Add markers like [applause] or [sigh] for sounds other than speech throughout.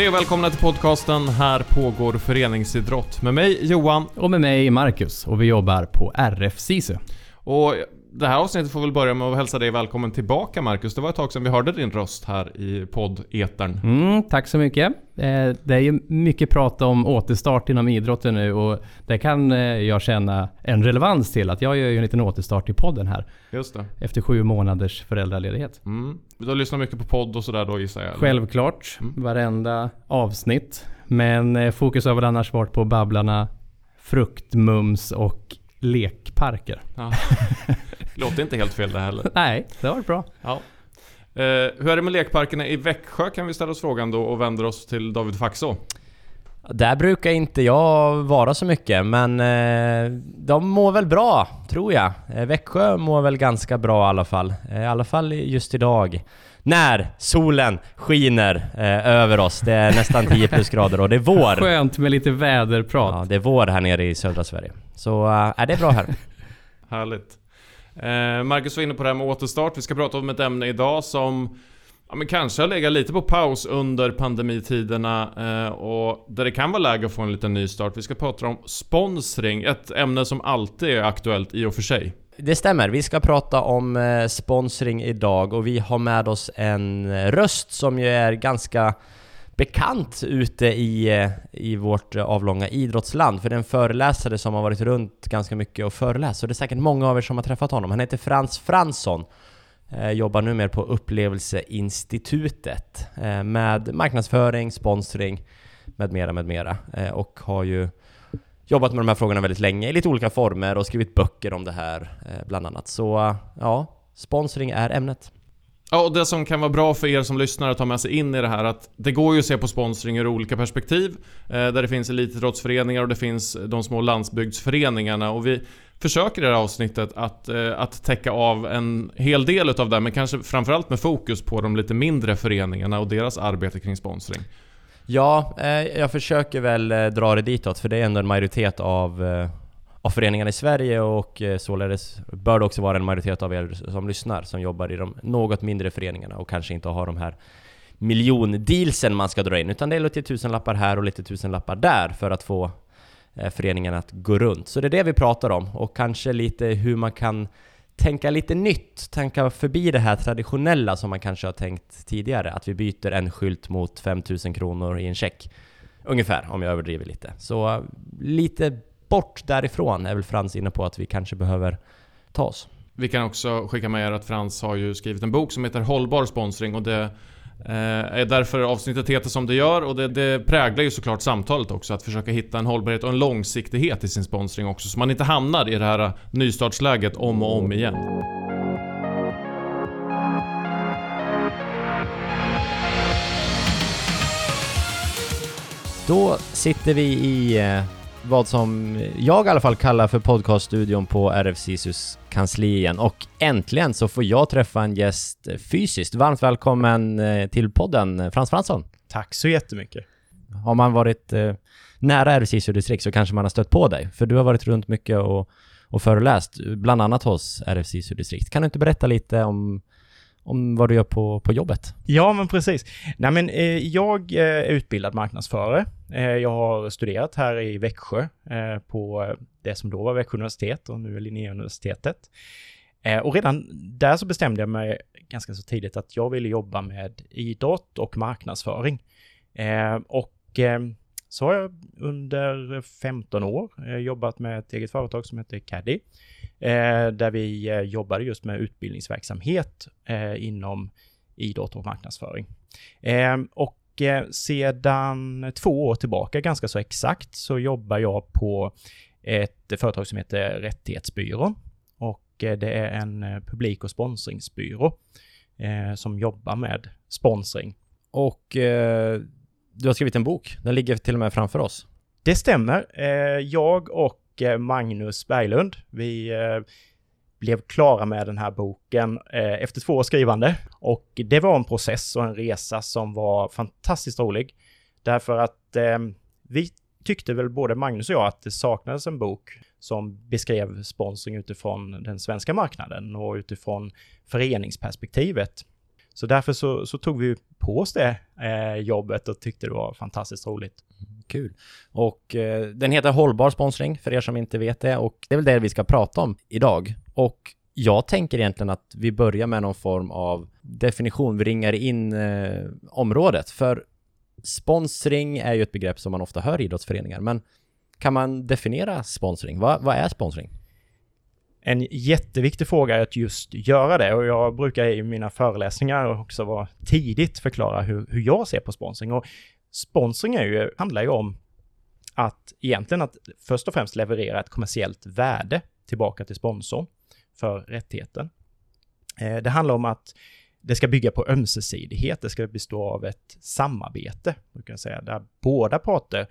Hej och välkomna till podcasten Här pågår föreningsidrott med mig Johan. Och med mig Marcus och vi jobbar på RF SISU. Och det här avsnittet får väl börja med att hälsa dig välkommen tillbaka Marcus. Det var ett tag sedan vi hörde din röst här i podd-etern. Mm, tack så mycket. Eh, det är ju mycket prat om återstart inom idrotten nu och det kan eh, jag känna en relevans till. Att jag gör ju en liten återstart i podden här. Just det. Efter sju månaders föräldraledighet. Mm. Du har lyssnat mycket på podd och sådär då gissar jag? eller? Självklart, varenda avsnitt. Men eh, fokus har väl annars varit på Babblarna, Fruktmums och lekparker. Ja. [laughs] Låter inte helt fel det heller. [laughs] Nej, det har varit bra. Ja. Eh, hur är det med lekparkerna i Växjö kan vi ställa oss frågan då och vänder oss till David Faxå. Där brukar inte jag vara så mycket, men eh, de mår väl bra, tror jag. Eh, Växjö mår väl ganska bra i alla fall. Eh, I alla fall just idag. När solen skiner eh, över oss. Det är nästan 10 plusgrader och det är vår. [laughs] Skönt med lite väderprat. Ja, det är vår här nere i södra Sverige. Så eh, är det är bra här. [laughs] Härligt. Eh, Marcus var inne på det här med återstart. Vi ska prata om ett ämne idag som ja, men kanske har legat lite på paus under pandemitiderna eh, och där det kan vara läge att få en liten nystart. Vi ska prata om sponsring, ett ämne som alltid är aktuellt i och för sig. Det stämmer, vi ska prata om eh, sponsring idag och vi har med oss en röst som ju är ganska bekant ute i, eh, i vårt eh, avlånga idrottsland. För det är en föreläsare som har varit runt ganska mycket och föreläst. Så det är säkert många av er som har träffat honom. Han heter Frans Fransson. Eh, jobbar numera på Upplevelseinstitutet med marknadsföring, sponsring med mera, med mera. Och har ju jobbat med de här frågorna väldigt länge i lite olika former och skrivit böcker om det här bland annat. Så ja, sponsring är ämnet. Ja, och det som kan vara bra för er som lyssnar att ta med sig in i det här att det går ju att se på sponsring ur olika perspektiv. Eh, där det finns elitidrottsföreningar och det finns de små landsbygdsföreningarna och vi försöker i det här avsnittet att, eh, att täcka av en hel del utav det men kanske framförallt med fokus på de lite mindre föreningarna och deras arbete kring sponsring. Ja, eh, jag försöker väl eh, dra det ditåt för det är ändå en majoritet av, eh, av föreningarna i Sverige och eh, således bör det också vara en majoritet av er som lyssnar som jobbar i de något mindre föreningarna och kanske inte har de här miljondealsen man ska dra in utan det är lite tusenlappar här och lite tusenlappar där för att få eh, föreningen att gå runt. Så det är det vi pratar om och kanske lite hur man kan tänka lite nytt, tänka förbi det här traditionella som man kanske har tänkt tidigare, att vi byter en skylt mot 5000 kronor i en check. Ungefär, om jag överdriver lite. Så eh, lite bort därifrån är väl Frans inne på att vi kanske behöver ta oss. Vi kan också skicka med er att Frans har ju skrivit en bok som heter Hållbar sponsring och det eh, är därför avsnittet heter som det gör och det, det präglar ju såklart samtalet också att försöka hitta en hållbarhet och en långsiktighet i sin sponsring också så man inte hamnar i det här nystartsläget om och om igen. Då sitter vi i eh, vad som jag i alla fall kallar för podcaststudion på RF SISUs kansli igen och äntligen så får jag träffa en gäst fysiskt. Varmt välkommen eh, till podden eh, Frans Fransson. Tack så jättemycket. Har man varit eh, nära RF SISU distrikt så kanske man har stött på dig, för du har varit runt mycket och, och föreläst, bland annat hos RF SISU distrikt. Kan du inte berätta lite om, om vad du gör på, på jobbet? Ja, men precis. Nej, men eh, jag eh, är utbildad marknadsförare. Eh, jag har studerat här i Växjö eh, på det som då var Växjö universitet och nu är Linnéuniversitetet. Eh, och redan där så bestämde jag mig ganska så tidigt att jag ville jobba med idrott och marknadsföring. Eh, och eh, så har jag under 15 år eh, jobbat med ett eget företag som heter Caddy. Eh, där vi eh, jobbade just med utbildningsverksamhet inom idrott och marknadsföring. Och sedan två år tillbaka, ganska så exakt, så jobbar jag på ett företag som heter Rättighetsbyrån. Och det är en publik och sponsringsbyrå som jobbar med sponsring. Och du har skrivit en bok, den ligger till och med framför oss. Det stämmer. Eh, jag och eh, Magnus Berglund, vi eh, blev klara med den här boken efter två års skrivande. Och det var en process och en resa som var fantastiskt rolig. Därför att vi tyckte väl både Magnus och jag att det saknades en bok som beskrev sponsring utifrån den svenska marknaden och utifrån föreningsperspektivet. Så därför så, så tog vi på oss det eh, jobbet och tyckte det var fantastiskt roligt. Mm, kul. Och eh, den heter Hållbar sponsring för er som inte vet det och det är väl det vi ska prata om idag. Och jag tänker egentligen att vi börjar med någon form av definition, vi ringar in eh, området. För sponsring är ju ett begrepp som man ofta hör i idrottsföreningar, men kan man definiera sponsring? Va, vad är sponsring? En jätteviktig fråga är att just göra det och jag brukar i mina föreläsningar också vara tidigt förklara hur, hur jag ser på sponsring. Och sponsring är ju, handlar ju om att egentligen att först och främst leverera ett kommersiellt värde tillbaka till sponsorn för rättigheten. Eh, det handlar om att det ska bygga på ömsesidighet, det ska bestå av ett samarbete, brukar jag säga, där båda parter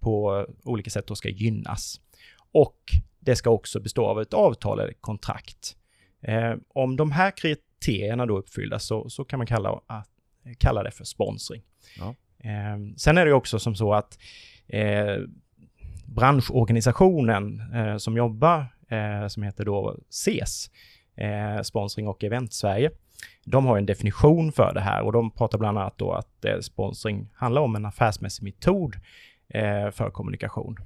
på olika sätt då ska gynnas. Och det ska också bestå av ett avtal eller kontrakt. Eh, om de här kriterierna då uppfyllda så, så kan man kalla, att, kalla det för sponsring. Ja. Eh, sen är det också som så att eh, branschorganisationen eh, som jobbar, eh, som heter då SES, eh, Sponsring och Event Sverige, de har en definition för det här och de pratar bland annat då att sponsring handlar om en affärsmässig metod för kommunikation.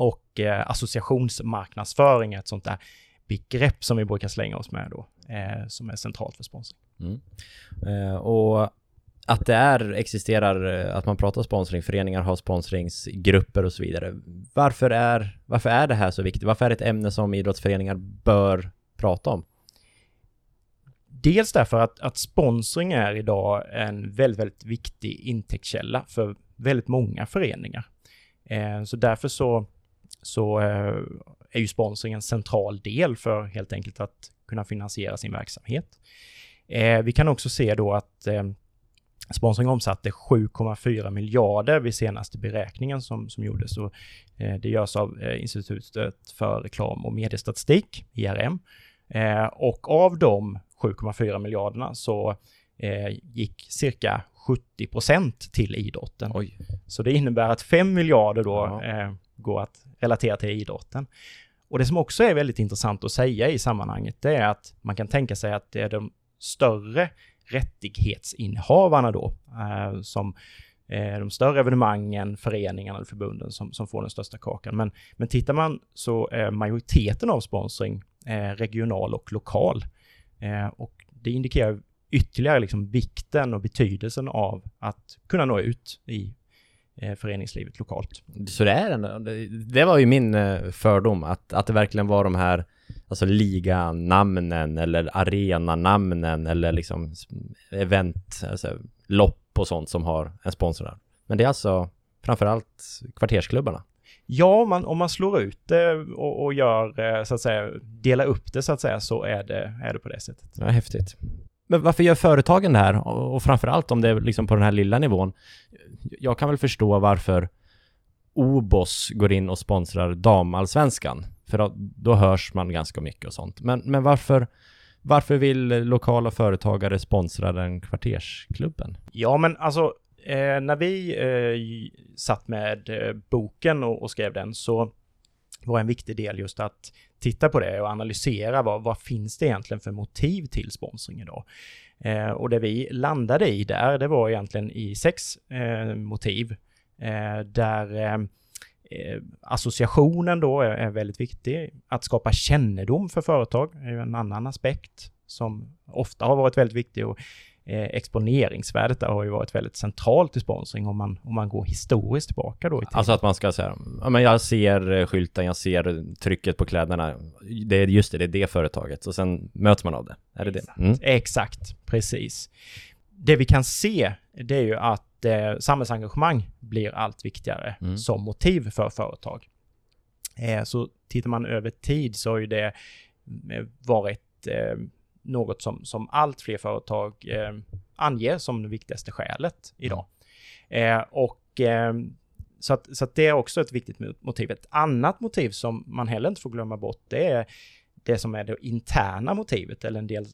Och eh, associationsmarknadsföring är ett sånt där begrepp som vi brukar slänga oss med då, eh, som är centralt för sponsring. Mm. Eh, och att det är, existerar, eh, att man pratar sponsring, föreningar har sponsringsgrupper och så vidare. Varför är, varför är det här så viktigt? Varför är det ett ämne som idrottsföreningar bör prata om? Dels därför att, att sponsring är idag en väldigt, väldigt viktig intäktskälla för väldigt många föreningar. Eh, så därför så, så eh, är ju sponsring en central del för helt enkelt att kunna finansiera sin verksamhet. Eh, vi kan också se då att eh, Sponsring omsatte 7,4 miljarder vid senaste beräkningen som, som gjordes. Och, eh, det görs av eh, Institutet för reklam och mediestatistik, IRM. Eh, och av de 7,4 miljarderna så gick cirka 70 procent till idrotten. Oj. Så det innebär att 5 miljarder då eh, går att relatera till idrotten. Och det som också är väldigt intressant att säga i sammanhanget, det är att man kan tänka sig att det är de större rättighetsinnehavarna då, eh, som eh, de större evenemangen, föreningarna eller förbunden som, som får den största kakan. Men, men tittar man så är majoriteten av sponsring eh, regional och lokal. Eh, och det indikerar ytterligare liksom vikten och betydelsen av att kunna nå ut i eh, föreningslivet lokalt. Så det är en, det var ju min eh, fördom, att, att det verkligen var de här alltså liganamnen eller arenanamnen eller liksom event, alltså lopp och sånt som har en sponsor där. Men det är alltså framförallt kvartersklubbarna. Ja, man, om man slår ut det och, och, gör, eh, så att säga, delar upp det så att säga, så är det, är det på det sättet. Ja, häftigt. Men varför gör företagen det här? Och, framförallt om det är liksom på den här lilla nivån. Jag kan väl förstå varför Obos går in och sponsrar damallsvenskan. För då, då hörs man ganska mycket och sånt. Men, men varför, varför vill lokala företagare sponsra den kvartersklubben? Ja, men alltså eh, när vi eh, satt med eh, boken och, och, skrev den så var en viktig del just att titta på det och analysera vad, vad finns det egentligen för motiv till sponsring idag. Eh, och det vi landade i där, det var egentligen i sex eh, motiv eh, där eh, eh, associationen då är, är, väldigt viktig. Att skapa kännedom för företag är ju en annan aspekt som ofta har varit väldigt viktig och exponeringsvärdet där har ju varit väldigt centralt i sponsring om man, om man går historiskt tillbaka då. I alltså att man ska säga, ja men jag ser eh, skylten, jag ser trycket på kläderna. Det är just det, det är det företaget och sen möts man av det. Är det det? Mm. Exakt, precis. Det vi kan se, det är ju att eh, samhällsengagemang blir allt viktigare mm. som motiv för företag. Eh, så tittar man över tid så har ju det eh, varit eh, något som, som allt fler företag eh, anger som det viktigaste skälet idag. Eh, och eh, så att, så att det är också ett viktigt motiv. Ett annat motiv som man heller inte får glömma bort, det är det som är det interna motivet, eller en del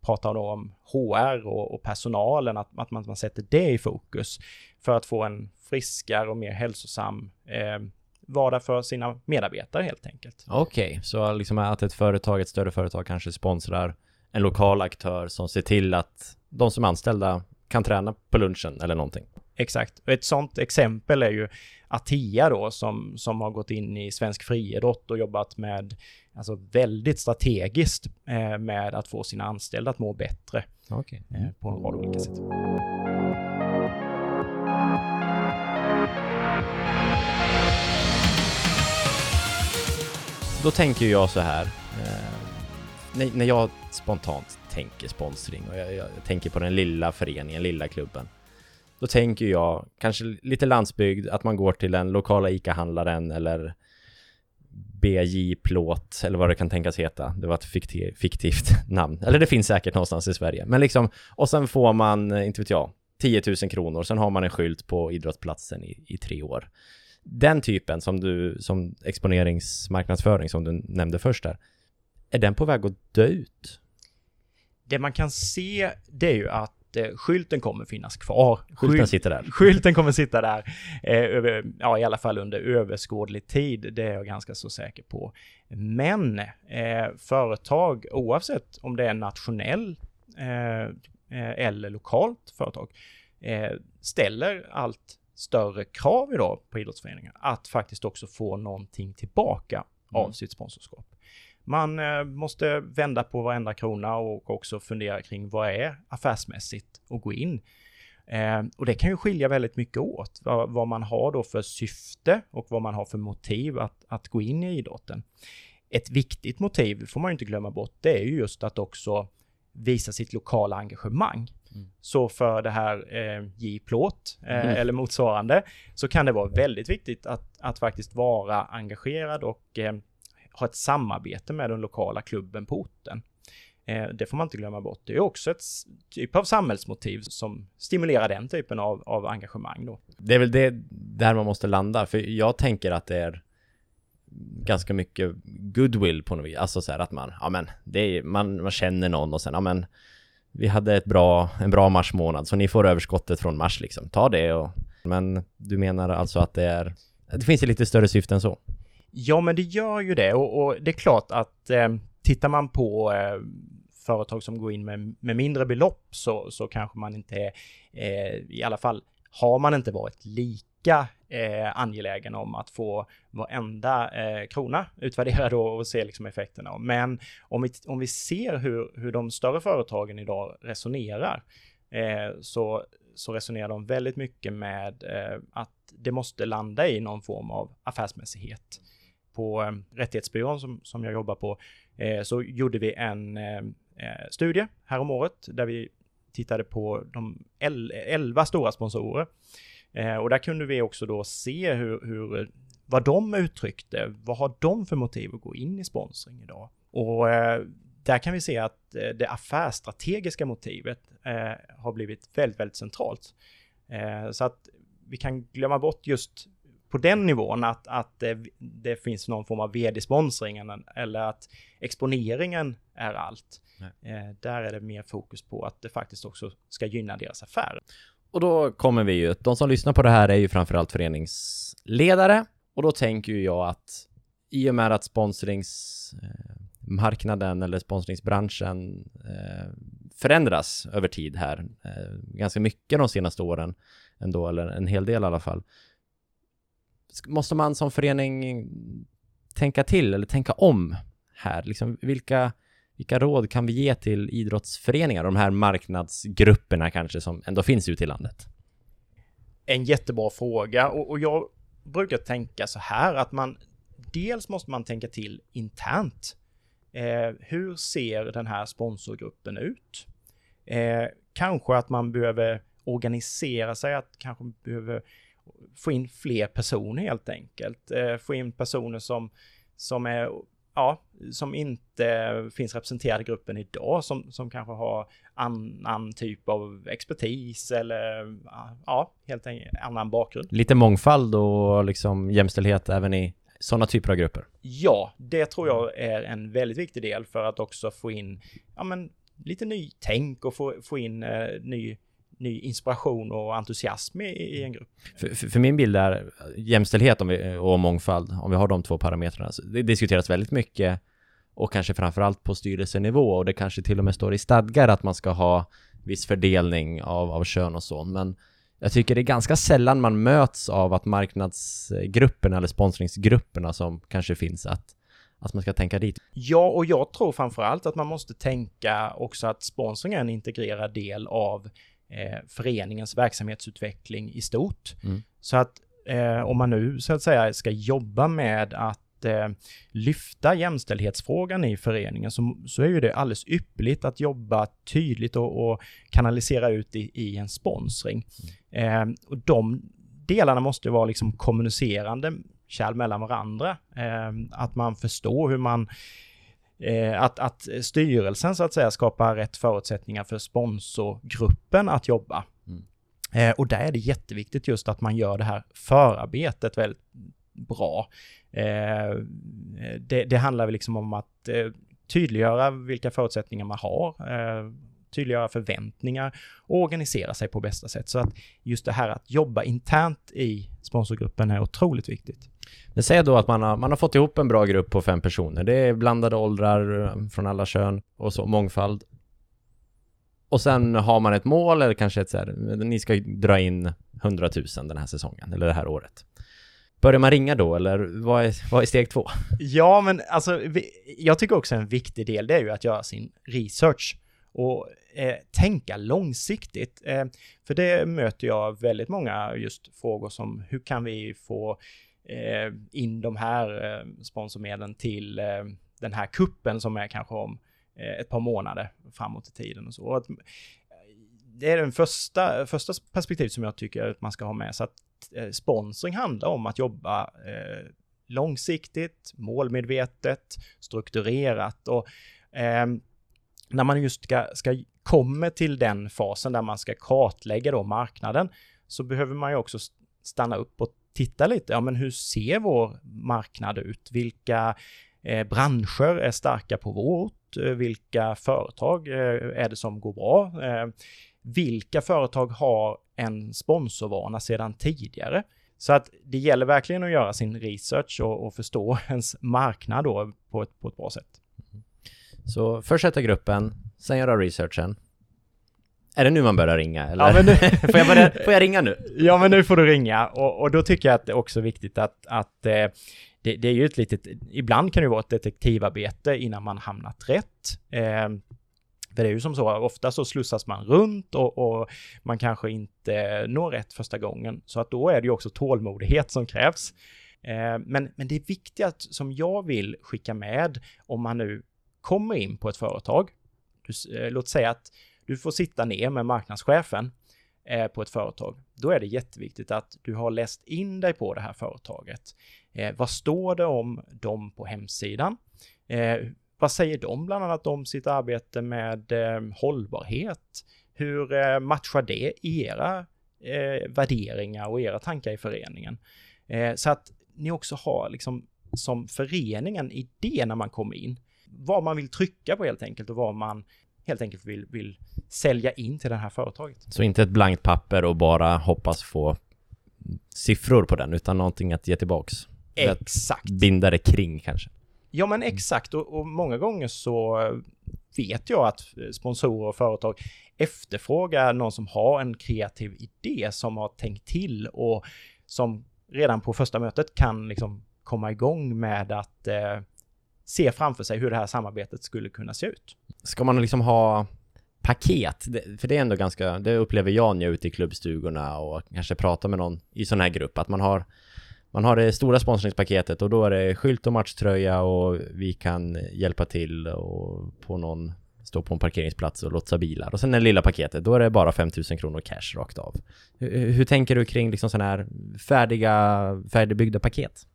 pratar då om HR och, och personalen, att, att man, man, sätter det i fokus för att få en friskare och mer hälsosam eh, vardag för sina medarbetare helt enkelt. Okej, okay, så liksom att ett företag, ett större företag kanske sponsrar en lokal aktör som ser till att de som är anställda kan träna på lunchen eller någonting. Exakt. Och ett sånt exempel är ju Atia då som, som har gått in i svensk friidrott och jobbat med, alltså väldigt strategiskt eh, med att få sina anställda att må bättre Okay. eh, på en rad olika sätt. Då tänker jag så här. När, när jag spontant tänker sponsring och jag, jag tänker på den lilla föreningen, lilla klubben. Då tänker jag kanske lite landsbygd, att man går till den lokala ICA-handlaren eller BJ Plåt eller vad det kan tänkas heta. Det var ett fiktiv, fiktivt [laughs] namn. Eller det finns säkert någonstans i Sverige. Men liksom, och sen får man, eh, inte vet jag, 10 000 kronor. Sen har man en skylt på idrottsplatsen i, i tre år. Den typen som du, som exponeringsmarknadsföring som du nämnde först där. Är den på väg att dö ut? Det man kan se det är ju att eh, skylten kommer finnas kvar. Skylten Skylt- sitter där. [laughs] Skylten kommer sitta där, eh, över, ja i alla fall under överskådlig tid, det är jag ganska så säker på. Men eh, företag, oavsett om det är nationell eh, eh, eller lokalt företag, ställer allt större krav idag på idrottsföreningar att faktiskt också få någonting tillbaka av Mm. sitt sponsorskap. Man eh, måste vända på varenda krona och också fundera kring vad är affärsmässigt och gå in. Eh, och det kan ju skilja väldigt mycket åt vad, vad man har då för syfte och vad man har för motiv att, att gå in i idrotten. Ett viktigt motiv, får man ju inte glömma bort, det är ju just att också visa sitt lokala engagemang. Mm. Så för det här eh, J-plåt eh, Mm. eller motsvarande så kan det vara väldigt viktigt att, att faktiskt vara engagerad och eh, ha ett samarbete med den lokala klubben på orten. Eh, det får man inte glömma bort. Det är också ett typ av samhällsmotiv som stimulerar den typen av, av engagemang då. Det är väl det där man måste landa, för jag tänker att det är ganska mycket goodwill på något vis. Alltså så här att man, ja men, det är, man, man känner någon och sen, ja men, vi hade ett bra, en bra marsmånad, så ni får överskottet från mars liksom. Ta det och, men du menar alltså att det är, det finns ett lite större syfte än så? Ja, men det gör ju det och, och det är klart att eh, tittar man på eh, företag som går in med, med mindre belopp så, så kanske man inte är, eh, i alla fall har man inte varit lika eh, angelägen om att få varenda eh, krona utvärderad och, och se liksom effekterna. Men om vi, om vi ser hur, hur de större företagen idag resonerar eh, så, så resonerar de väldigt mycket med eh, att det måste landa i någon form av affärsmässighet på eh, Rättighetsbyrån som, som jag jobbar på eh, så gjorde vi en eh, eh studie här om året där vi tittade på de 11 stora sponsorer. Eh, och där kunde vi också då se hur, hur, vad de uttryckte. Vad har de för motiv att gå in i sponsring idag? Och eh, där kan vi se att eh, det affärsstrategiska motivet eh, har blivit väldigt, väldigt centralt. Eh, så att vi kan glömma bort just på den nivån att, att det, det finns någon form av vd-sponsring eller att exponeringen är allt. Eh, där är det mer fokus på att det faktiskt också ska gynna deras affärer. Och då kommer vi ju, de som lyssnar på det här är ju framförallt föreningsledare och då tänker ju jag att i och med att sponsringsmarknaden eller sponsringsbranschen eh, förändras över tid här, eh, ganska mycket de senaste åren ändå, eller en hel del i alla fall. Måste man som förening tänka till eller tänka om här? Liksom, vilka, vilka råd kan vi ge till idrottsföreningar, de här marknadsgrupperna kanske som ändå finns ute i landet? En jättebra fråga och, och jag brukar tänka så här att man dels måste man tänka till internt. Eh, hur ser den här sponsorgruppen ut? Eh, kanske att man behöver organisera sig, att kanske behöver få in fler personer helt enkelt. Eh, få in personer som, som är ja, som inte finns representerade i gruppen idag, som, som kanske har annan typ av expertis eller ja, helt enkelt annan bakgrund. Lite mångfald och liksom jämställdhet även i sådana typer av grupper. Ja, det tror jag är en väldigt viktig del för att också få in ja, men, lite ny tänk och få, få in eh, ny, ny inspiration och entusiasm i, i en grupp. För, för, för min bild är jämställdhet om vi, och mångfald, om vi har de två parametrarna, det diskuteras väldigt mycket och kanske framförallt på styrelsenivå och det kanske till och med står i stadgar att man ska ha viss fördelning av, av kön och så, men jag tycker det är ganska sällan man möts av att marknadsgrupperna eller sponsringsgrupperna som kanske finns att, att man ska tänka dit. Ja, och jag tror framförallt att man måste tänka också att sponsring är en integrerad del av eh, föreningens verksamhetsutveckling i stort. Mm. Så att eh, om man nu så att säga ska jobba med att eh, lyfta jämställdhetsfrågan i föreningen så, så är ju det alldeles ypperligt att jobba tydligt och, och kanalisera ut i, i en sponsring. Eh, och de delarna måste vara liksom kommunicerande kärl mellan varandra. Eh, att man förstår hur man Eh, att, att styrelsen så att säga skapar rätt förutsättningar för sponsorgruppen att jobba. Mm. Eh, och där är det jätteviktigt just att man gör det här förarbetet väldigt bra. Eh, det, det handlar liksom om att tydliggöra vilka förutsättningar man har, tydliggöra förväntningar och organisera sig på bästa sätt. Så att just det här att jobba internt i sponsorgruppen är otroligt viktigt. Men säg då att man har, man har fått ihop en bra grupp på fem personer. Det är blandade åldrar eh, från alla kön och så, mångfald. Och sen har man ett mål eller kanske ett så här, ni ska dra in 100 000 den här säsongen eller det här året. Börjar man ringa då eller vad är, vad är steg två? Ja, men alltså, vi, jag tycker också en viktig del det är ju att göra sin research och eh, tänka långsiktigt. Eh, för det möter jag väldigt många just frågor som hur kan vi få eh, in de här eh, sponsormedlen till eh, den här kuppen som är kanske om eh, ett par månader framåt i tiden och så. Och att, eh, det är den första, första perspektivet som jag tycker att man ska ha med sig, att eh, sponsring handlar om att jobba eh, långsiktigt, målmedvetet, strukturerat och eh, när man just ska, ska komma till den fasen där man ska kartlägga då marknaden så behöver man ju också stanna upp och titta lite, ja men hur ser vår marknad ut? Vilka eh, branscher är starka på vår ort? Eh, vilka företag eh, är det som går bra? Eh, vilka företag har en sponsorvana sedan tidigare? Så att det gäller verkligen att göra sin research och, och förstå [laughs] ens marknad då på ett, på ett bra sätt. Så först sätta gruppen, sen göra researchen. Är det nu man börjar ringa eller? Ja, men nu, [laughs] får, jag börja, får jag ringa nu? ja, men nu får du ringa och, och då tycker jag att det är också viktigt att, att eh, det, det är ju ett litet, ibland kan det vara ett detektivarbete innan man hamnat rätt. Eh, för det är ju som så, ofta så slussas man runt och, och, man kanske inte når rätt första gången. Så att då är det ju också tålmodighet som krävs. Eh, men, men det viktiga som jag vill skicka med om man nu kommer in på ett företag, du, eh, låt säga att du får sitta ner med marknadschefen eh, på ett företag. Då är det jätteviktigt att du har läst in dig på det här företaget. Eh, vad står det om dem på hemsidan? Eh, vad säger de bland annat om sitt arbete med eh, hållbarhet? Hur eh, matchar det era eh, värderingar och era tankar i föreningen? Eh, så att ni också har liksom som förening en idé när man kommer in. Vad man vill trycka på helt enkelt och vad man helt enkelt vill, vill sälja in till det här företaget. Så inte ett blankt papper och bara hoppas få siffror på den, utan någonting att ge tillbaks? Exakt. Binda det kring kanske? Ja, men exakt. Och, och, många gånger så vet jag att sponsorer och företag efterfrågar någon som har en kreativ idé, som har tänkt till och som redan på första mötet kan liksom komma igång med att eh, se framför sig hur det här samarbetet skulle kunna se ut. Ska man liksom ha paket? För det är ändå ganska, det upplever jag när jag är ute i klubbstugorna och kanske pratar med någon i sån här grupp, att man har man har det stora sponsringspaketet och då är det skylt och matchtröja och vi kan hjälpa till och på någon stå på en parkeringsplats och lotsa bilar. Och sen det lilla paketet, då är det bara 5000 kronor cash rakt av. Hur, hur tänker du kring liksom sådana här färdiga, färdigbyggda paket?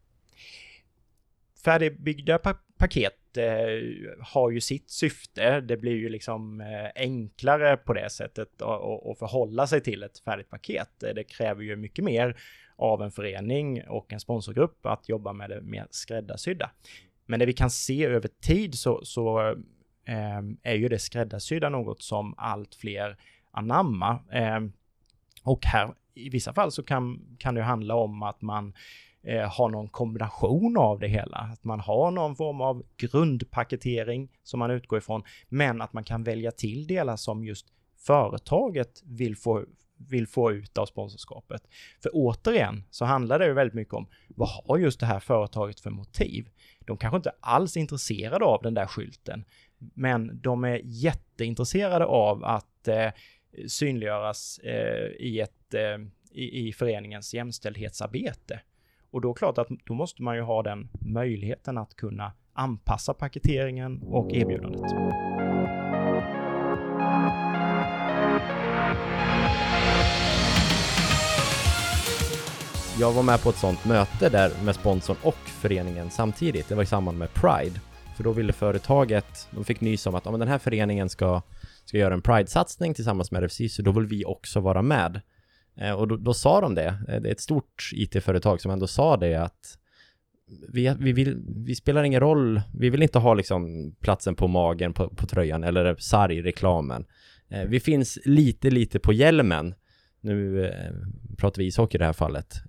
Färdigbyggda pa paket eh, har ju sitt syfte. Det blir ju liksom eh, enklare på det sättet att förhålla sig till ett färdigt paket. Det kräver ju mycket mer av en förening och en sponsorgrupp att jobba med det mer skräddarsydda. Men det vi kan se över tid så, så eh, är ju det skräddarsydda något som allt fler anammar. Eh, och här i vissa fall så kan, kan det handla om att man eh, har någon kombination av det hela. Att man har någon form av grundpaketering som man utgår ifrån, men att man kan välja till delar som just företaget vill få, vill få ut av sponsorskapet. För återigen så handlar det ju väldigt mycket om vad har just det här företaget för motiv? De kanske inte alls är intresserade av den där skylten, men de är jätteintresserade av att eh, synliggöras eh, i, ett, eh, i, i föreningens jämställdhetsarbete. Och då är det klart att då måste man ju ha den möjligheten att kunna anpassa paketeringen och erbjudandet. Jag var med på ett sånt möte där med sponsorn och föreningen samtidigt. Det var i samband med Pride. För då ville företaget, de fick nys om att ja, men den här föreningen ska, ska göra en Pride-satsning tillsammans med RFC, så då vill vi också vara med. Eh, och då, då, sa de det, eh, det är ett stort IT-företag som ändå sa det att vi, vi, vill, vi spelar ingen roll, vi vill inte ha liksom platsen på magen på, på tröjan eller sargreklamen. Eh, vi finns lite, lite på hjälmen. Nu pratar vi ishockey i det här fallet.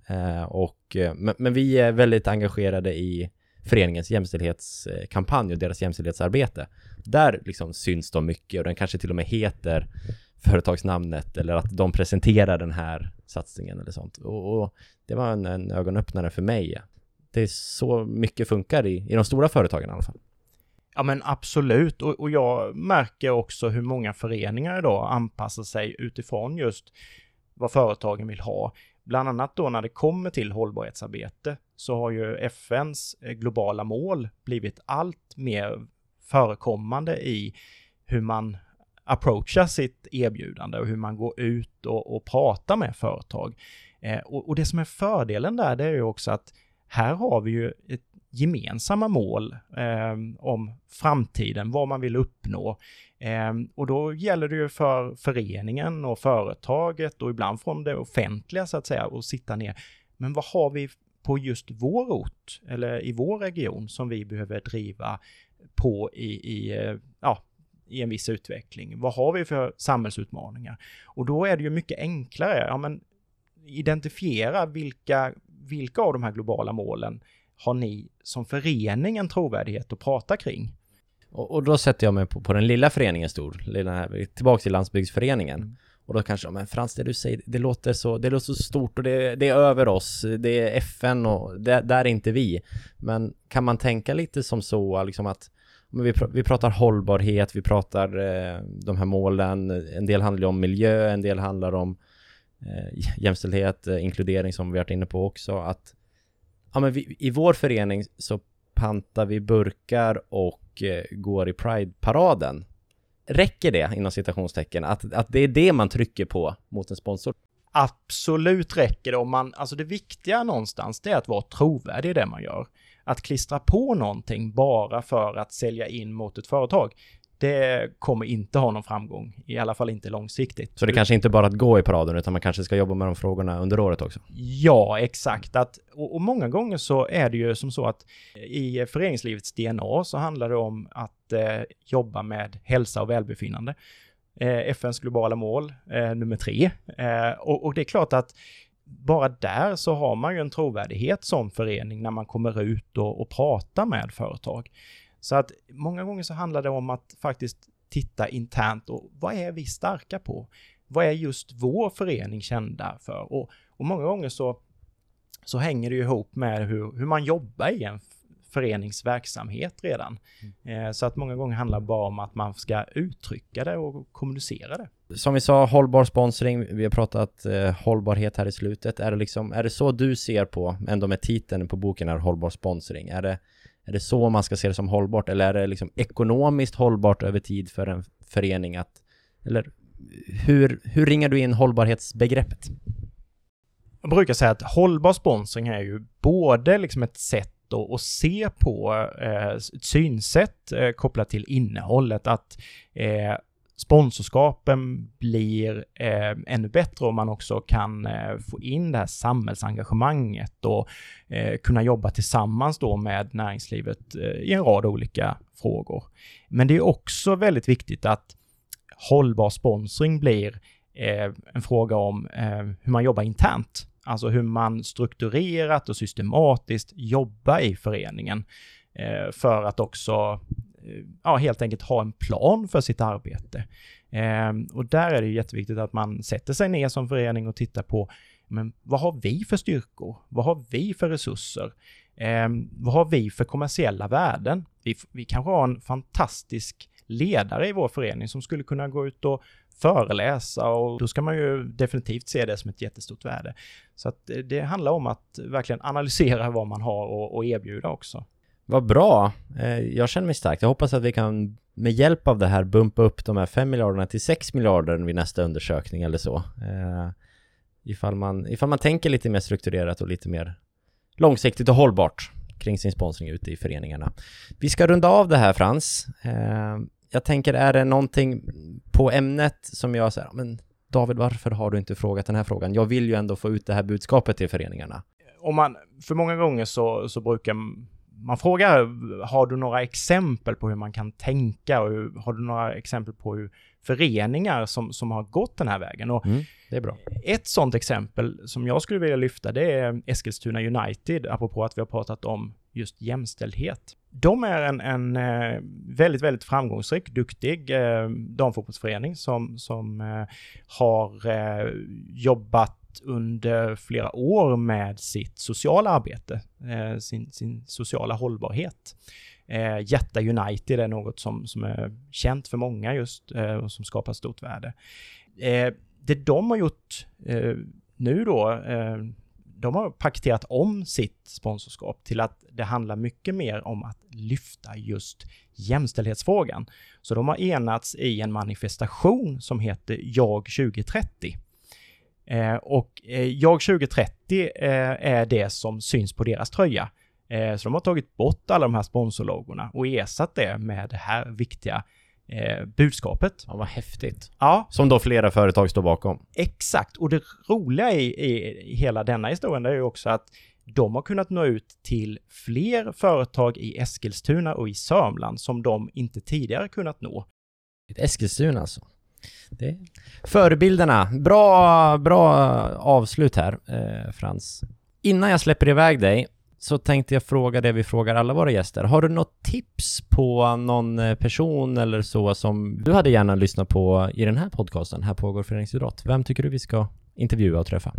Och, men, men, vi är väldigt engagerade i föreningens jämställdhetskampanj och deras jämställdhetsarbete. Där liksom syns de mycket och den kanske till och med heter företagsnamnet eller att de presenterar den här satsningen eller sånt. Och, och det var en, en, ögonöppnare för mig. Det är så mycket funkar i, i de stora företagen i alla fall. Ja men absolut, och, och jag märker också hur många föreningar idag anpassar sig utifrån just vad företagen vill ha. Bland annat då när det kommer till hållbarhetsarbete så har ju FNs eh, globala mål blivit allt mer förekommande i hur man approachar sitt erbjudande och hur man går ut och, och pratar med företag. Eh, och, och, det som är fördelen där, det är ju också att här har vi ju ett gemensamma mål eh, om framtiden, vad man vill uppnå. Eh, och då gäller det ju för föreningen och företaget och ibland från det offentliga så att säga att sitta ner. Men vad har vi på just vår ort eller i vår region som vi behöver driva på i, i, eh, ja, i en viss utveckling? Vad har vi för samhällsutmaningar? Och då är det ju mycket enklare, ja men identifiera vilka, vilka av de här globala målen har ni som förening en trovärdighet att prata kring? Och, och då sätter jag mig på, på den lilla föreningen stor, lilla tillbaka till landsbygdsföreningen. Mm. Och då kanske, men Frans det du säger, det låter så, det låter så stort och det, det är över oss, det är FN och det, där är inte vi. Men kan man tänka lite som så, liksom att men vi, pr vi pratar hållbarhet, vi pratar eh, de här målen, en del handlar om miljö, en del handlar om eh, [laughs] jämställdhet, eh, inkludering som vi varit inne på också, att ja, men vi, i vår förening så pantar vi burkar och eh, går i Pride-paraden. Räcker det, inom citationstecken, att, att det är det man trycker på mot en sponsor? Absolut räcker det om man, alltså det viktiga någonstans, det är att vara trovärdig i det man gör. Att klistra på någonting bara för att sälja in mot ett företag, det kommer inte ha någon framgång, i alla fall inte långsiktigt. Så det kanske inte bara att gå i paraden, utan man kanske ska jobba med de frågorna under året också? Ja, exakt. Att, och, och många gånger så är det ju som så att i föreningslivets DNA så handlar det om att eh, jobba med hälsa och välbefinnande. Eh, FNs globala mål, eh, nummer tre. Eh, och, och det är klart att bara där så har man ju en trovärdighet som förening när man kommer ut och, och pratar med företag. Så att många gånger så handlar det om att faktiskt titta internt och vad är vi starka på? Vad är just vår förening kända för? Och, och många gånger så, så hänger det ju ihop med hur, hur man jobbar i en föreningsverksamhet redan. Mm. Eh, så att många gånger handlar det bara om att man ska uttrycka det och kommunicera det. Som vi sa, hållbar sponsring, vi har pratat eh, hållbarhet här i slutet. Är det, liksom, är det så du ser på, ändå med titeln på boken är hållbar sponsring? Är det är det så man ska se det som hållbart eller är det liksom ekonomiskt hållbart över tid för en förening att, eller hur, hur ringar du in hållbarhetsbegreppet? Jag brukar säga att hållbar sponsring är ju både liksom ett sätt att, se på, eh, ett synsätt eh, kopplat till innehållet, att eh, sponsorskapen blir eh, ännu bättre om man också kan eh, få in det här samhällsengagemanget och eh, kunna jobba tillsammans då med näringslivet eh, i en rad olika frågor. Men det är också väldigt viktigt att hållbar sponsring blir eh, en fråga om eh, hur man jobbar internt. Alltså hur man strukturerat och systematiskt jobbar i föreningen eh, för att också eh, ja, helt enkelt ha en plan för sitt arbete. Eh, och där är det jätteviktigt att man sätter sig ner som förening och tittar på men vad har vi för styrkor? Vad har vi för resurser? Eh, vad har vi för kommersiella värden? Vi, vi kanske har en fantastisk ledare i vår förening som skulle kunna gå ut och föreläsa och då ska man ju definitivt se det som ett jättestort värde. Så att eh, det handlar om att verkligen analysera vad man har och, och erbjuda också. Vad bra! Eh, jag känner mig stark. Jag hoppas att vi kan med hjälp av det här bumpa upp de här 5 miljarderna till 6 miljarder vid nästa undersökning eller så. Eh, ifall, man, ifall man tänker lite mer strukturerat och lite mer långsiktigt och hållbart kring sin sponsring ute i föreningarna. Vi ska runda av det här Frans. Jag tänker, är det någonting på ämnet som jag säger, men David, varför har du inte frågat den här frågan? Jag vill ju ändå få ut det här budskapet till föreningarna. Om man, för många gånger så, så brukar man fråga, har du några exempel på hur man kan tänka och hur, har du några exempel på hur föreningar som, som har gått den här vägen? Och mm, det är bra. Ett sådant exempel som jag skulle vilja lyfta, det är Eskilstuna United, apropå att vi har pratat om just jämställdhet. De är en, en eh, väldigt, väldigt framgångsrik, duktig eh, damfotbollsförening som, som eh, har eh, jobbat under flera år med sitt sociala arbete, eh, sin, sin sociala hållbarhet. Eh, Jätta United är något som, som är känt för många just eh, och som skapar stort värde. Eh, det de har gjort eh, nu då, eh, de har paketerat om sitt sponsorskap till att det handlar mycket mer om att lyfta just jämställdhetsfrågan. Så de har enats i en manifestation som heter Jag 2030. Eh, och eh, Jag 2030 eh, är det som syns på deras tröja. Eh, så de har tagit bort alla de här sponsorlogorna och ersatt det med det här viktiga eh, budskapet. Ja, vad häftigt. Ja. Som då flera företag står bakom. Exakt, och det roliga i, i hela denna historien är ju också att de har kunnat nå ut till fler företag i Eskilstuna och i Sörmland som de inte tidigare kunnat nå. Eskilstuna alltså. Det... Förebilderna. Bra, bra avslut här, eh, Frans. Innan jag släpper iväg dig så tänkte jag fråga det vi frågar alla våra gäster. Har du något tips på någon eh, person eller så som du hade gärna lyssnat på i den här podcasten, Här pågår föreningsidrott? Vem tycker du vi ska intervjua och träffa?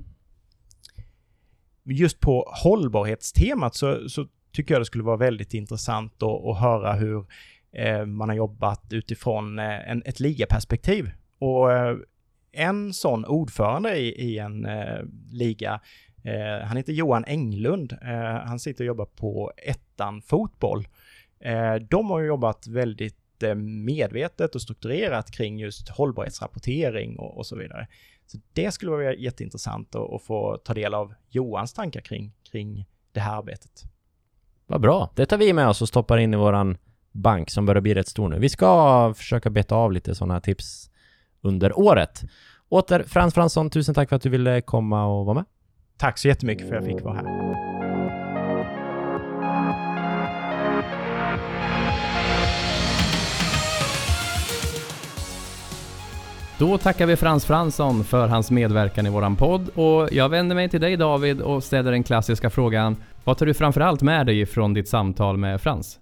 Just på hållbarhetstemat så, så tycker jag det skulle vara väldigt intressant att, att höra hur eh, man har jobbat utifrån eh, en, ett ligaperspektiv. Och eh, en sån ordförande i, i en eh, liga Eh, han heter Johan Englund. Eh, han sitter och jobbar på ettan fotboll. Eh, de har jobbat väldigt eh, medvetet och strukturerat kring just hållbarhetsrapportering och, och så vidare. Så det skulle vara jätteintressant att, att, få ta del av Johans tankar kring, kring det här arbetet. Vad bra. Det tar vi med oss och stoppar in i våran bank som börjar bli rätt stor nu. Vi ska försöka beta av lite sådana tips under året. Åter Frans Fransson, tusen tack för att du ville komma och vara med. Tack så jättemycket för att jag fick vara här. Då tackar vi Frans Fransson för hans medverkan i våran podd och jag vänder mig till dig David och ställer den klassiska frågan. Vad tar du framförallt med dig från ditt samtal med Frans?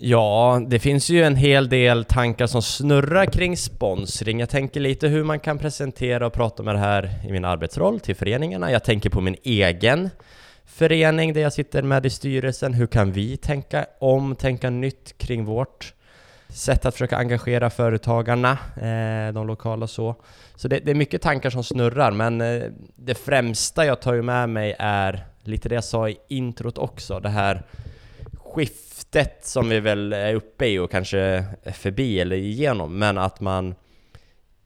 Ja, det finns ju en hel del tankar som snurrar kring sponsring. Jag tänker lite hur man kan presentera och prata med det här i min arbetsroll till föreningarna. Jag tänker på min egen förening där jag sitter med i styrelsen. Hur kan vi tänka om, tänka nytt kring vårt sätt att försöka engagera företagarna, eh, de lokala och så. Så det, det, är mycket tankar som snurrar, men eh, det främsta jag tar med mig är lite det jag sa i introt också, det här skiftet som vi väl är uppe i och kanske är förbi eller igenom, men att man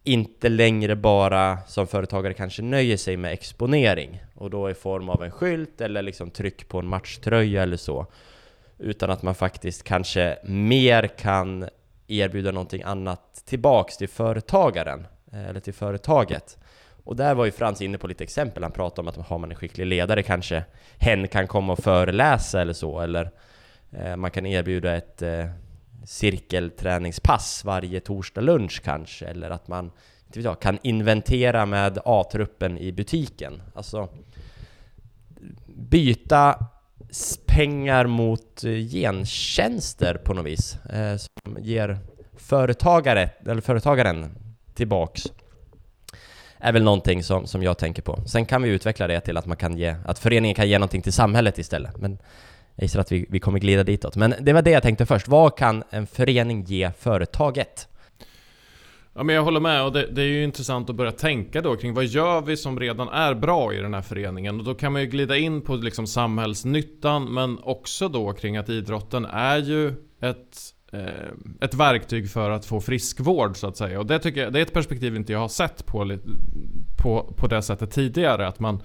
inte längre bara som företagare kanske nöjer sig med exponering och då i form av en skylt eller liksom tryck på en matchtröja eller så utan att man faktiskt kanske mer kan erbjuda någonting annat tillbaks till företagaren eh, eller till företaget. Och där var ju Frans inne på lite exempel, han pratade om att har man en skicklig ledare kanske hen kan komma och föreläsa eller så, eller Eh, man kan erbjuda ett eh, cirkelträningspass varje torsdag lunch kanske, eller att man inte vet jag, kan inventera med A-truppen i butiken. Alltså byta pengar mot eh, gentjänster på något vis. Eh, som ger företagare, eller företagaren tillbaks. Är väl någonting som, som jag tänker på. Sen kan vi utveckla det till att man kan ge, att föreningen kan ge någonting till samhället istället. Men jag gissar att vi, vi kommer glida ditåt. Men det var det jag tänkte först. Vad kan en förening ge företaget? Ja, men jag håller med och det, det, är ju intressant att börja tänka då kring vad gör vi som redan är bra i den här föreningen? Och då kan man ju glida in på liksom samhällsnyttan men också då kring att idrotten är ju ett, eh, ett verktyg för att få friskvård så att säga. Och det tycker jag, det är ett perspektiv inte jag har sett på, på, på det sättet tidigare. Att man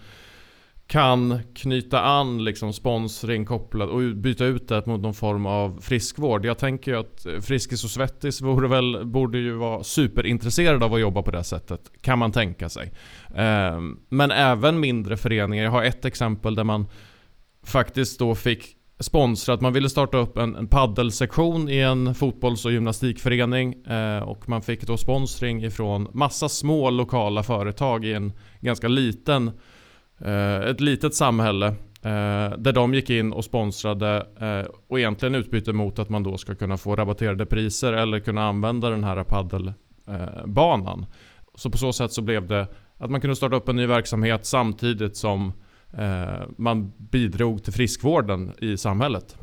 kan knyta an liksom sponsring kopplat och byta ut det mot någon form av friskvård. Jag tänker ju att eh, Friskis och Svettis vore väl, borde ju vara superintresserade av att jobba på det sättet. Kan man tänka sig. Ehm, men även mindre föreningar. Jag har ett exempel där man faktiskt då fick sponsrat. Man ville starta upp en, en paddelsektion i en fotbolls och gymnastikförening eh, och man fick då sponsring ifrån massa små lokala företag i en ganska liten Eh, ett litet samhälle eh, där de gick in och sponsrade eh, och egentligen utbyte mot att man då ska kunna få rabatterade priser eller kunna använda den här paddelbanan. Så på så sätt så blev det att man kunde starta upp en ny verksamhet samtidigt som eh, man bidrog till friskvården i samhället.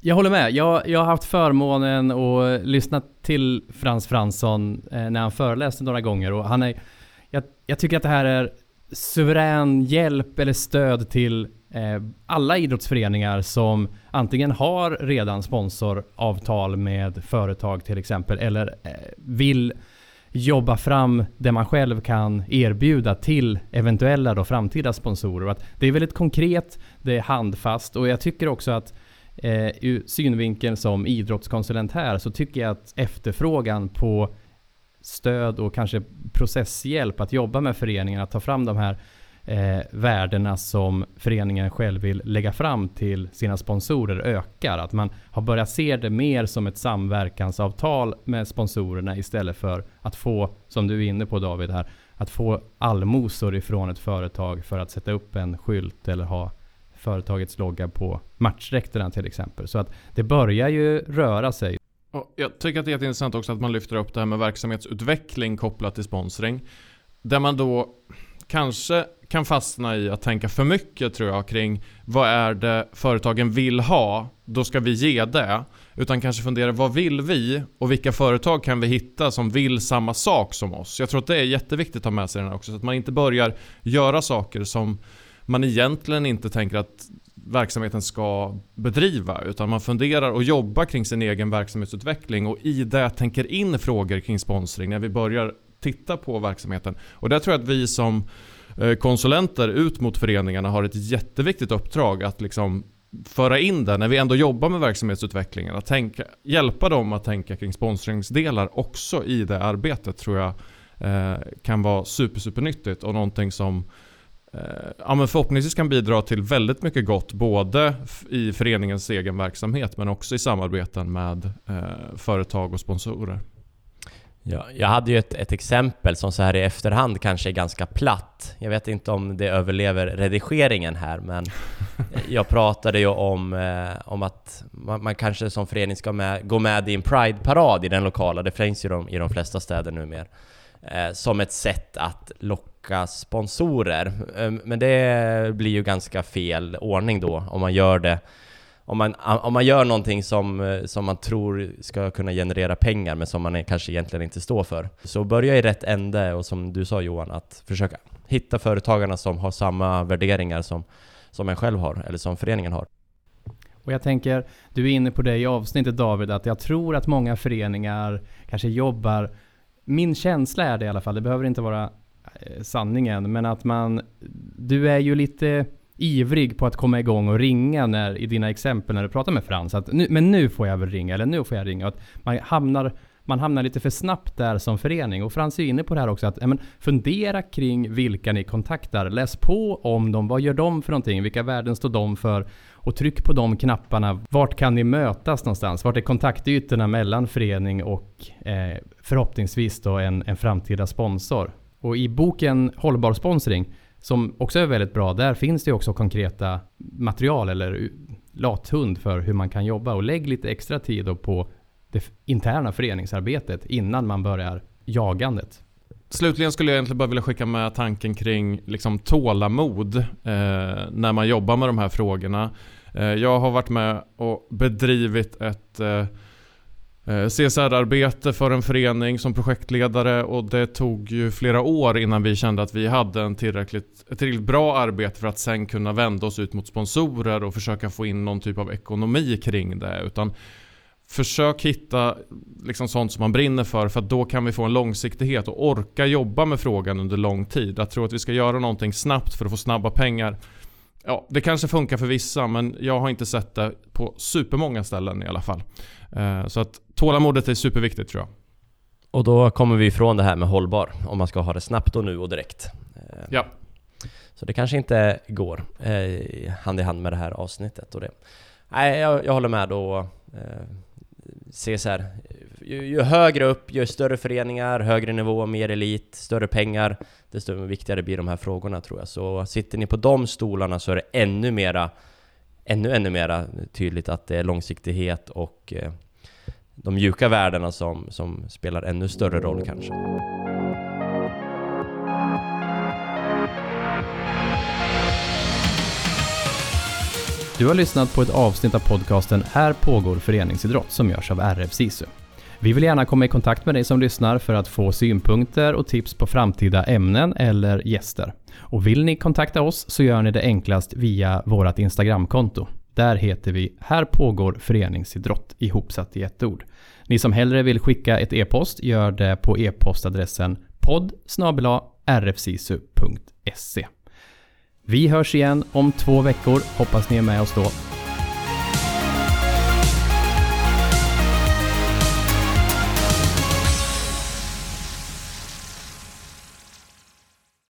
Jag håller med. Jag, jag har haft förmånen att lyssna till Frans Fransson eh, när han föreläste några gånger och han är jag, jag tycker att det här är suverän hjälp eller stöd till eh, alla idrottsföreningar som antingen har redan sponsoravtal med företag till exempel eller eh, vill jobba fram det man själv kan erbjuda till eventuella då framtida sponsorer. Att det är väldigt konkret, det är handfast och jag tycker också att eh, ur synvinkeln som idrottskonsulent här så tycker jag att efterfrågan på stöd och kanske processhjälp att jobba med föreningen, att ta fram de här eh, värdena som föreningen själv vill lägga fram till sina sponsorer ökar. Att man har börjat se det mer som ett samverkansavtal med sponsorerna istället för att få, som du är inne på David här, att få allmosor ifrån ett företag för att sätta upp en skylt eller ha företagets logga på matchdräkterna till exempel. Så att det börjar ju röra sig. Jag tycker att det är jätteintressant också att man lyfter upp det här med verksamhetsutveckling kopplat till sponsring. Där man då kanske kan fastna i att tänka för mycket tror jag kring vad är det företagen vill ha, då ska vi ge det. Utan kanske fundera vad vill vi och vilka företag kan vi hitta som vill samma sak som oss. Jag tror att det är jätteviktigt att ha med sig den här också så att man inte börjar göra saker som man egentligen inte tänker att verksamheten ska bedriva utan man funderar och jobbar kring sin egen verksamhetsutveckling och i det tänker in frågor kring sponsring när vi börjar titta på verksamheten. Och där tror jag att vi som eh, konsulenter ut mot föreningarna har ett jätteviktigt uppdrag att liksom föra in det när vi ändå jobbar med verksamhetsutvecklingen. Att tänka, hjälpa dem att tänka kring sponsringsdelar också i det arbetet tror jag eh, kan vara super, super nyttigt och någonting som Eh, ja, men förhoppningsvis kan bidra till väldigt mycket gott både i föreningens egen verksamhet men också i samarbeten med eh, företag och sponsorer. Ja, jag hade ju ett, ett, exempel som så här i efterhand kanske är ganska platt. Jag vet inte om det överlever redigeringen här, men [laughs] jag pratade ju om, eh, om att man, man, kanske som förening ska med, gå med i en Pride-parad i den lokala, det finns ju de, i de flesta städer numera, eh, som ett sätt att locka söka sponsorer. Ehm, men det blir ju ganska fel ordning då om man gör det om man, om man gör någonting som, eh, som man tror ska kunna generera pengar men som man kanske egentligen inte står för. Så börja i rätt ände och som du sa Johan, att försöka hitta företagarna som har samma värderingar som, som en själv har, eller som föreningen har. Och jag tänker, du är inne på det i avsnittet David, att jag tror att många föreningar kanske jobbar min känsla är det i alla fall, det behöver inte vara Eh, sanningen. Men att man, du är ju lite ivrig på att komma igång och ringa när, i dina exempel när du pratar med Frans. Att nu, men nu får jag väl ringa, eller nu får jag ringa. Att man hamnar man hamnar lite för snabbt där som förening. Och Frans är inne på det här också, att ämen, fundera kring vilka ni kontaktar. Läs på om dem, vad gör de för någonting? Vilka värden står de för? Och tryck på de knapparna. Vart kan ni mötas någonstans? Vart är kontaktytorna mellan förening och eh, förhoppningsvis då en, en framtida sponsor? Och i boken Hållbar sponsring, som också är väldigt bra, där finns det också konkreta material eller lathund för hur man kan jobba och lägg lite extra tid på det interna föreningsarbetet innan man börjar jagandet. Slutligen skulle jag egentligen bara vilja skicka med tanken kring liksom tålamod eh, när man jobbar med de här frågorna. Eh, jag har varit med och bedrivit ett eh Eh, CSR-arbete för en förening som projektledare och det tog ju flera år innan vi kände att vi hade en tillräckligt, ett tillräckligt bra arbete för att sen kunna vända oss ut mot sponsorer och försöka få in någon typ av ekonomi kring det. Utan Försök hitta liksom sånt som man brinner för, för då kan vi få en långsiktighet och orka jobba med frågan under lång tid. Att tro att vi ska göra någonting snabbt för att få snabba pengar. Ja, det kanske funkar för vissa, men jag har inte sett det på supermånga ställen i alla fall. Eh, så att tålamodet är superviktigt tror jag. Och då kommer vi ifrån det här med hållbar, om man ska ha det snabbt och nu och direkt. Eh, ja. Så det kanske inte går eh, hand i hand med det här avsnittet och det. Nej, jag, jag håller med se så här, ju, ju, högre upp, ju större föreningar, högre nivå, mer elit, större pengar, desto viktigare blir de här frågorna tror jag. Så sitter ni på de stolarna så är det ännu mera, ännu, ännu mera tydligt att det är långsiktighet och eh, de mjuka värdena som, som spelar ännu större roll kanske. Du har lyssnat på ett avsnitt av podcasten Här pågår föreningsidrott som görs av RF SISU. Vi vill gärna komma i kontakt med dig som lyssnar för att få synpunkter och tips på framtida ämnen eller gäster. Och vill ni kontakta oss så gör ni det enklast via vårt Instagramkonto. Där heter vi Här pågår föreningsidrott ihopsatt i ett ord. Ni som hellre vill skicka ett e-post gör det på e-postadressen podd rfsisu.se. Vi hörs igen om två veckor. Hoppas ni är med oss då.